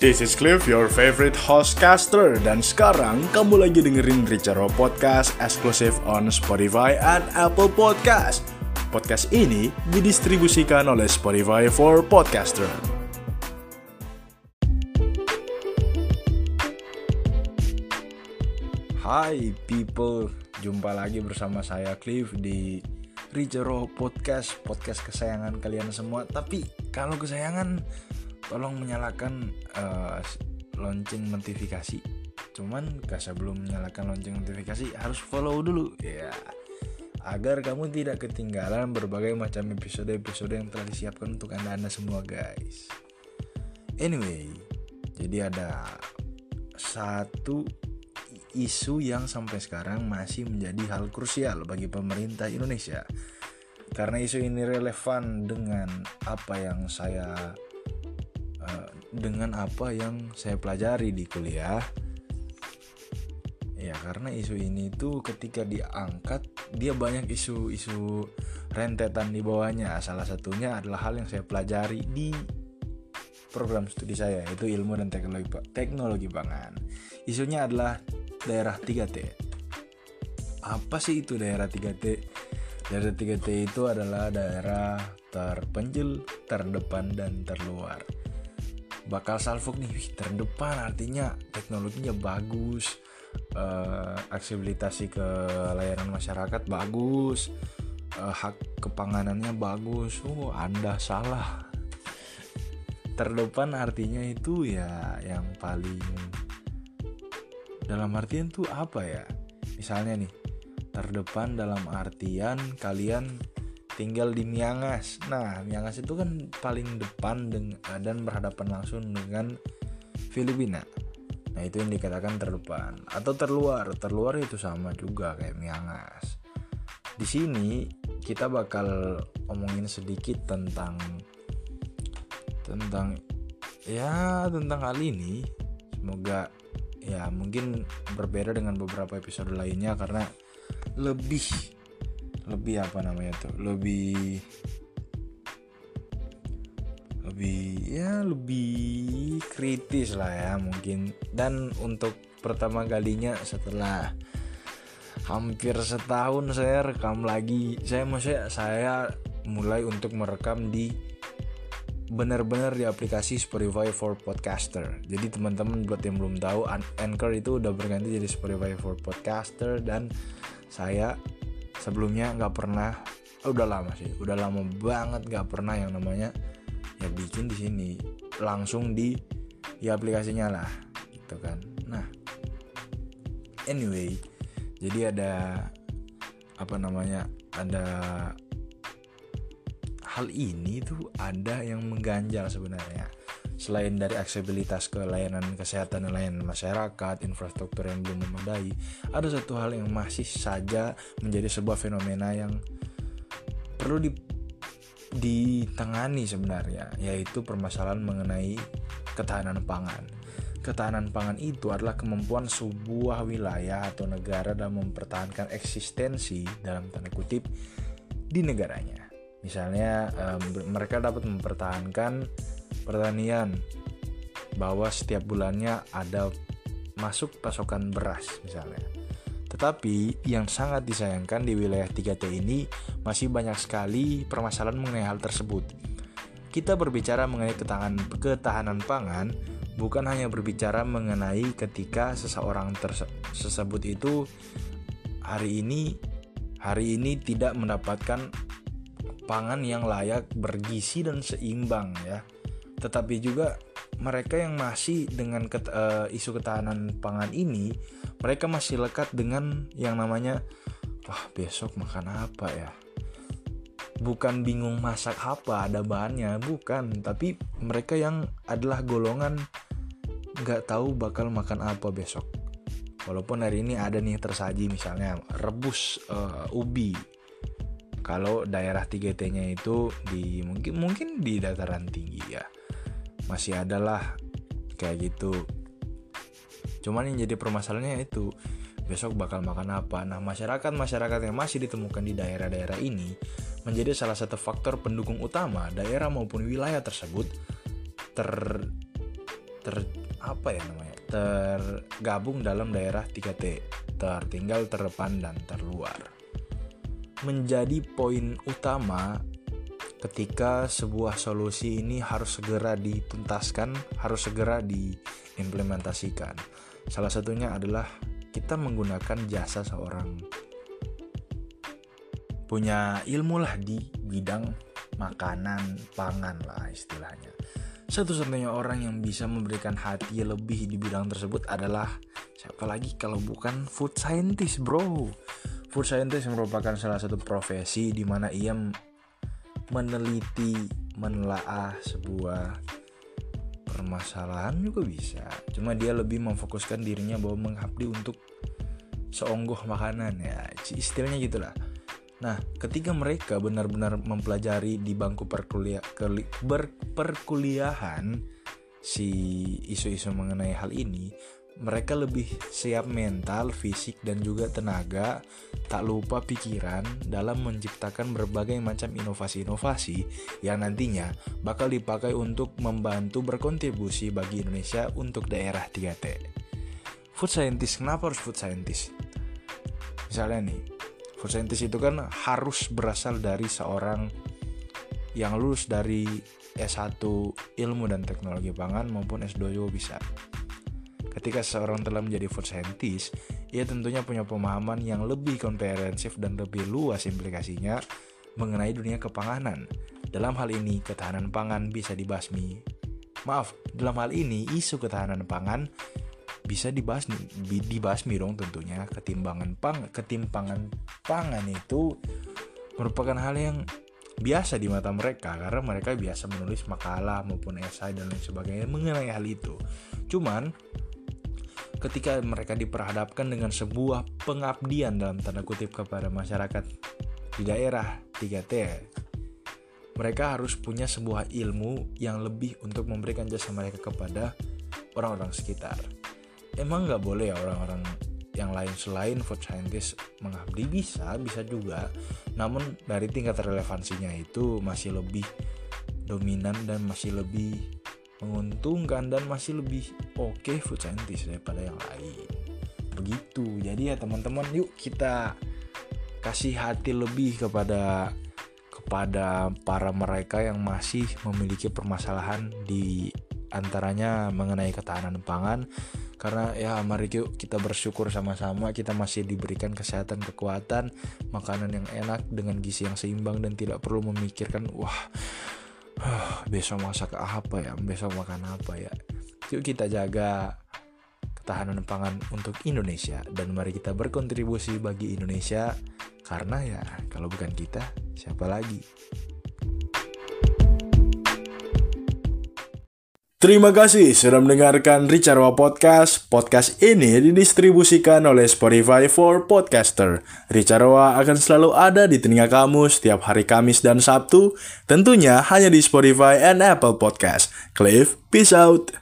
This is Cliff, your favorite hostcaster Dan sekarang kamu lagi dengerin Richaro Podcast Exclusive on Spotify and Apple Podcast. Podcast ini didistribusikan oleh Spotify for Podcaster. Hai people, jumpa lagi bersama saya Cliff di Richaro Podcast Podcast kesayangan kalian semua. Tapi kalau kesayangan tolong menyalakan uh, lonceng notifikasi. Cuman gak sebelum menyalakan lonceng notifikasi harus follow dulu. Ya agar kamu tidak ketinggalan berbagai macam episode-episode yang telah disiapkan untuk anda-anda semua guys. Anyway jadi ada satu isu yang sampai sekarang masih menjadi hal krusial bagi pemerintah Indonesia. Karena isu ini relevan dengan apa yang saya dengan apa yang saya pelajari di kuliah. Ya karena isu ini tuh ketika diangkat dia banyak isu-isu rentetan di bawahnya. Salah satunya adalah hal yang saya pelajari di program studi saya yaitu ilmu dan teknologi teknologi pangan. Isunya adalah daerah 3T apa sih itu daerah 3T daerah 3T itu adalah daerah terpencil terdepan dan terluar bakal salfok nih. Wih terdepan artinya teknologinya bagus uh, aksesibilitas ke layanan masyarakat bagus uh, hak kepanganannya bagus. Oh anda salah. Terdepan artinya itu ya yang paling dalam artian tuh apa ya? Misalnya nih terdepan dalam artian kalian tinggal di Miangas. Nah, Miangas itu kan paling depan dan berhadapan langsung dengan Filipina. Nah, itu yang dikatakan terdepan atau terluar. Terluar itu sama juga kayak Miangas. Di sini kita bakal omongin sedikit tentang tentang ya tentang hal ini. Semoga ya mungkin berbeda dengan beberapa episode lainnya karena lebih lebih apa namanya tuh lebih lebih ya lebih kritis lah ya mungkin dan untuk pertama kalinya setelah hampir setahun saya rekam lagi saya maksudnya saya mulai untuk merekam di benar-benar di aplikasi Spotify for Podcaster. Jadi teman-teman buat yang belum tahu, Anchor itu udah berganti jadi Spotify for Podcaster dan saya sebelumnya nggak pernah oh, udah lama sih udah lama banget nggak pernah yang namanya ya bikin di sini langsung di ya aplikasinya lah gitu kan. Nah anyway jadi ada apa namanya ada hal ini tuh ada yang mengganjal sebenarnya selain dari aksesibilitas ke layanan kesehatan dan layanan masyarakat, infrastruktur yang belum memadai, ada satu hal yang masih saja menjadi sebuah fenomena yang perlu di, ditangani sebenarnya, yaitu permasalahan mengenai ketahanan pangan. Ketahanan pangan itu adalah kemampuan sebuah wilayah atau negara dalam mempertahankan eksistensi dalam tanda kutip di negaranya. Misalnya, um, mereka dapat mempertahankan pertanian bahwa setiap bulannya ada masuk pasokan beras misalnya. Tetapi yang sangat disayangkan di wilayah 3T ini masih banyak sekali permasalahan mengenai hal tersebut. Kita berbicara mengenai ketahanan, ketahanan pangan bukan hanya berbicara mengenai ketika seseorang tersebut itu hari ini hari ini tidak mendapatkan pangan yang layak bergizi dan seimbang ya tetapi juga mereka yang masih dengan ket, uh, isu ketahanan pangan ini mereka masih lekat dengan yang namanya wah besok makan apa ya? Bukan bingung masak apa ada bahannya bukan. Tapi mereka yang adalah golongan nggak tahu bakal makan apa besok. Walaupun hari ini ada nih tersaji misalnya rebus uh, ubi. Kalau daerah 3T nya itu di mungkin mungkin di dataran tinggi ya masih ada lah kayak gitu. Cuman yang jadi permasalahannya itu besok bakal makan apa? Nah masyarakat masyarakat yang masih ditemukan di daerah-daerah ini menjadi salah satu faktor pendukung utama daerah maupun wilayah tersebut ter ter apa ya namanya? Tergabung dalam daerah 3T tertinggal terdepan dan terluar. Menjadi poin utama ketika sebuah solusi ini harus segera dituntaskan harus segera diimplementasikan. Salah satunya adalah kita menggunakan jasa seorang. Punya ilmu lah di bidang makanan pangan lah istilahnya. Satu-satunya orang yang bisa memberikan hati lebih di bidang tersebut adalah siapa lagi kalau bukan food scientist bro? Food scientist merupakan salah satu profesi di mana ia meneliti menelaah sebuah permasalahan juga bisa. Cuma dia lebih memfokuskan dirinya bahwa mengabdi untuk seonggoh makanan ya istilahnya gitulah. Nah, ketika mereka benar-benar mempelajari di bangku perkuliah, perkuliahan si isu-isu mengenai hal ini, mereka lebih siap mental, fisik, dan juga tenaga, tak lupa pikiran dalam menciptakan berbagai macam inovasi-inovasi yang nantinya bakal dipakai untuk membantu berkontribusi bagi Indonesia untuk daerah 3T. Food scientist, kenapa harus food scientist? Misalnya nih, food scientist itu kan harus berasal dari seorang yang lulus dari S1 ilmu dan teknologi pangan maupun S2 juga bisa. Ketika seseorang telah menjadi food scientist, ia tentunya punya pemahaman yang lebih komprehensif dan lebih luas implikasinya mengenai dunia kepanganan. Dalam hal ini, ketahanan pangan bisa dibasmi. Maaf, dalam hal ini isu ketahanan pangan bisa dibahas dibasmi dong tentunya ketimbangan pang ketimpangan pangan itu merupakan hal yang biasa di mata mereka karena mereka biasa menulis makalah maupun esai dan lain sebagainya mengenai hal itu. Cuman ketika mereka diperhadapkan dengan sebuah pengabdian dalam tanda kutip kepada masyarakat di daerah 3T mereka harus punya sebuah ilmu yang lebih untuk memberikan jasa mereka kepada orang-orang sekitar. Emang nggak boleh ya orang-orang yang lain selain food scientist mengabdi? Bisa bisa juga. Namun dari tingkat relevansinya itu masih lebih dominan dan masih lebih menguntungkan dan masih lebih oke okay food scientist daripada yang lain. Begitu. Jadi ya teman-teman yuk kita kasih hati lebih kepada kepada para mereka yang masih memiliki permasalahan di antaranya mengenai ketahanan pangan. Karena ya mari yuk kita bersyukur sama-sama kita masih diberikan kesehatan kekuatan makanan yang enak dengan gizi yang seimbang dan tidak perlu memikirkan wah besok masak apa ya? Besok makan apa ya? Yuk kita jaga ketahanan pangan untuk Indonesia. Dan mari kita berkontribusi bagi Indonesia. Karena ya kalau bukan kita siapa lagi Terima kasih sudah mendengarkan Ricarwa Podcast. Podcast ini didistribusikan oleh Spotify for Podcaster. Ricarwa akan selalu ada di telinga kamu setiap hari Kamis dan Sabtu, tentunya hanya di Spotify and Apple Podcast. Cliff, peace out.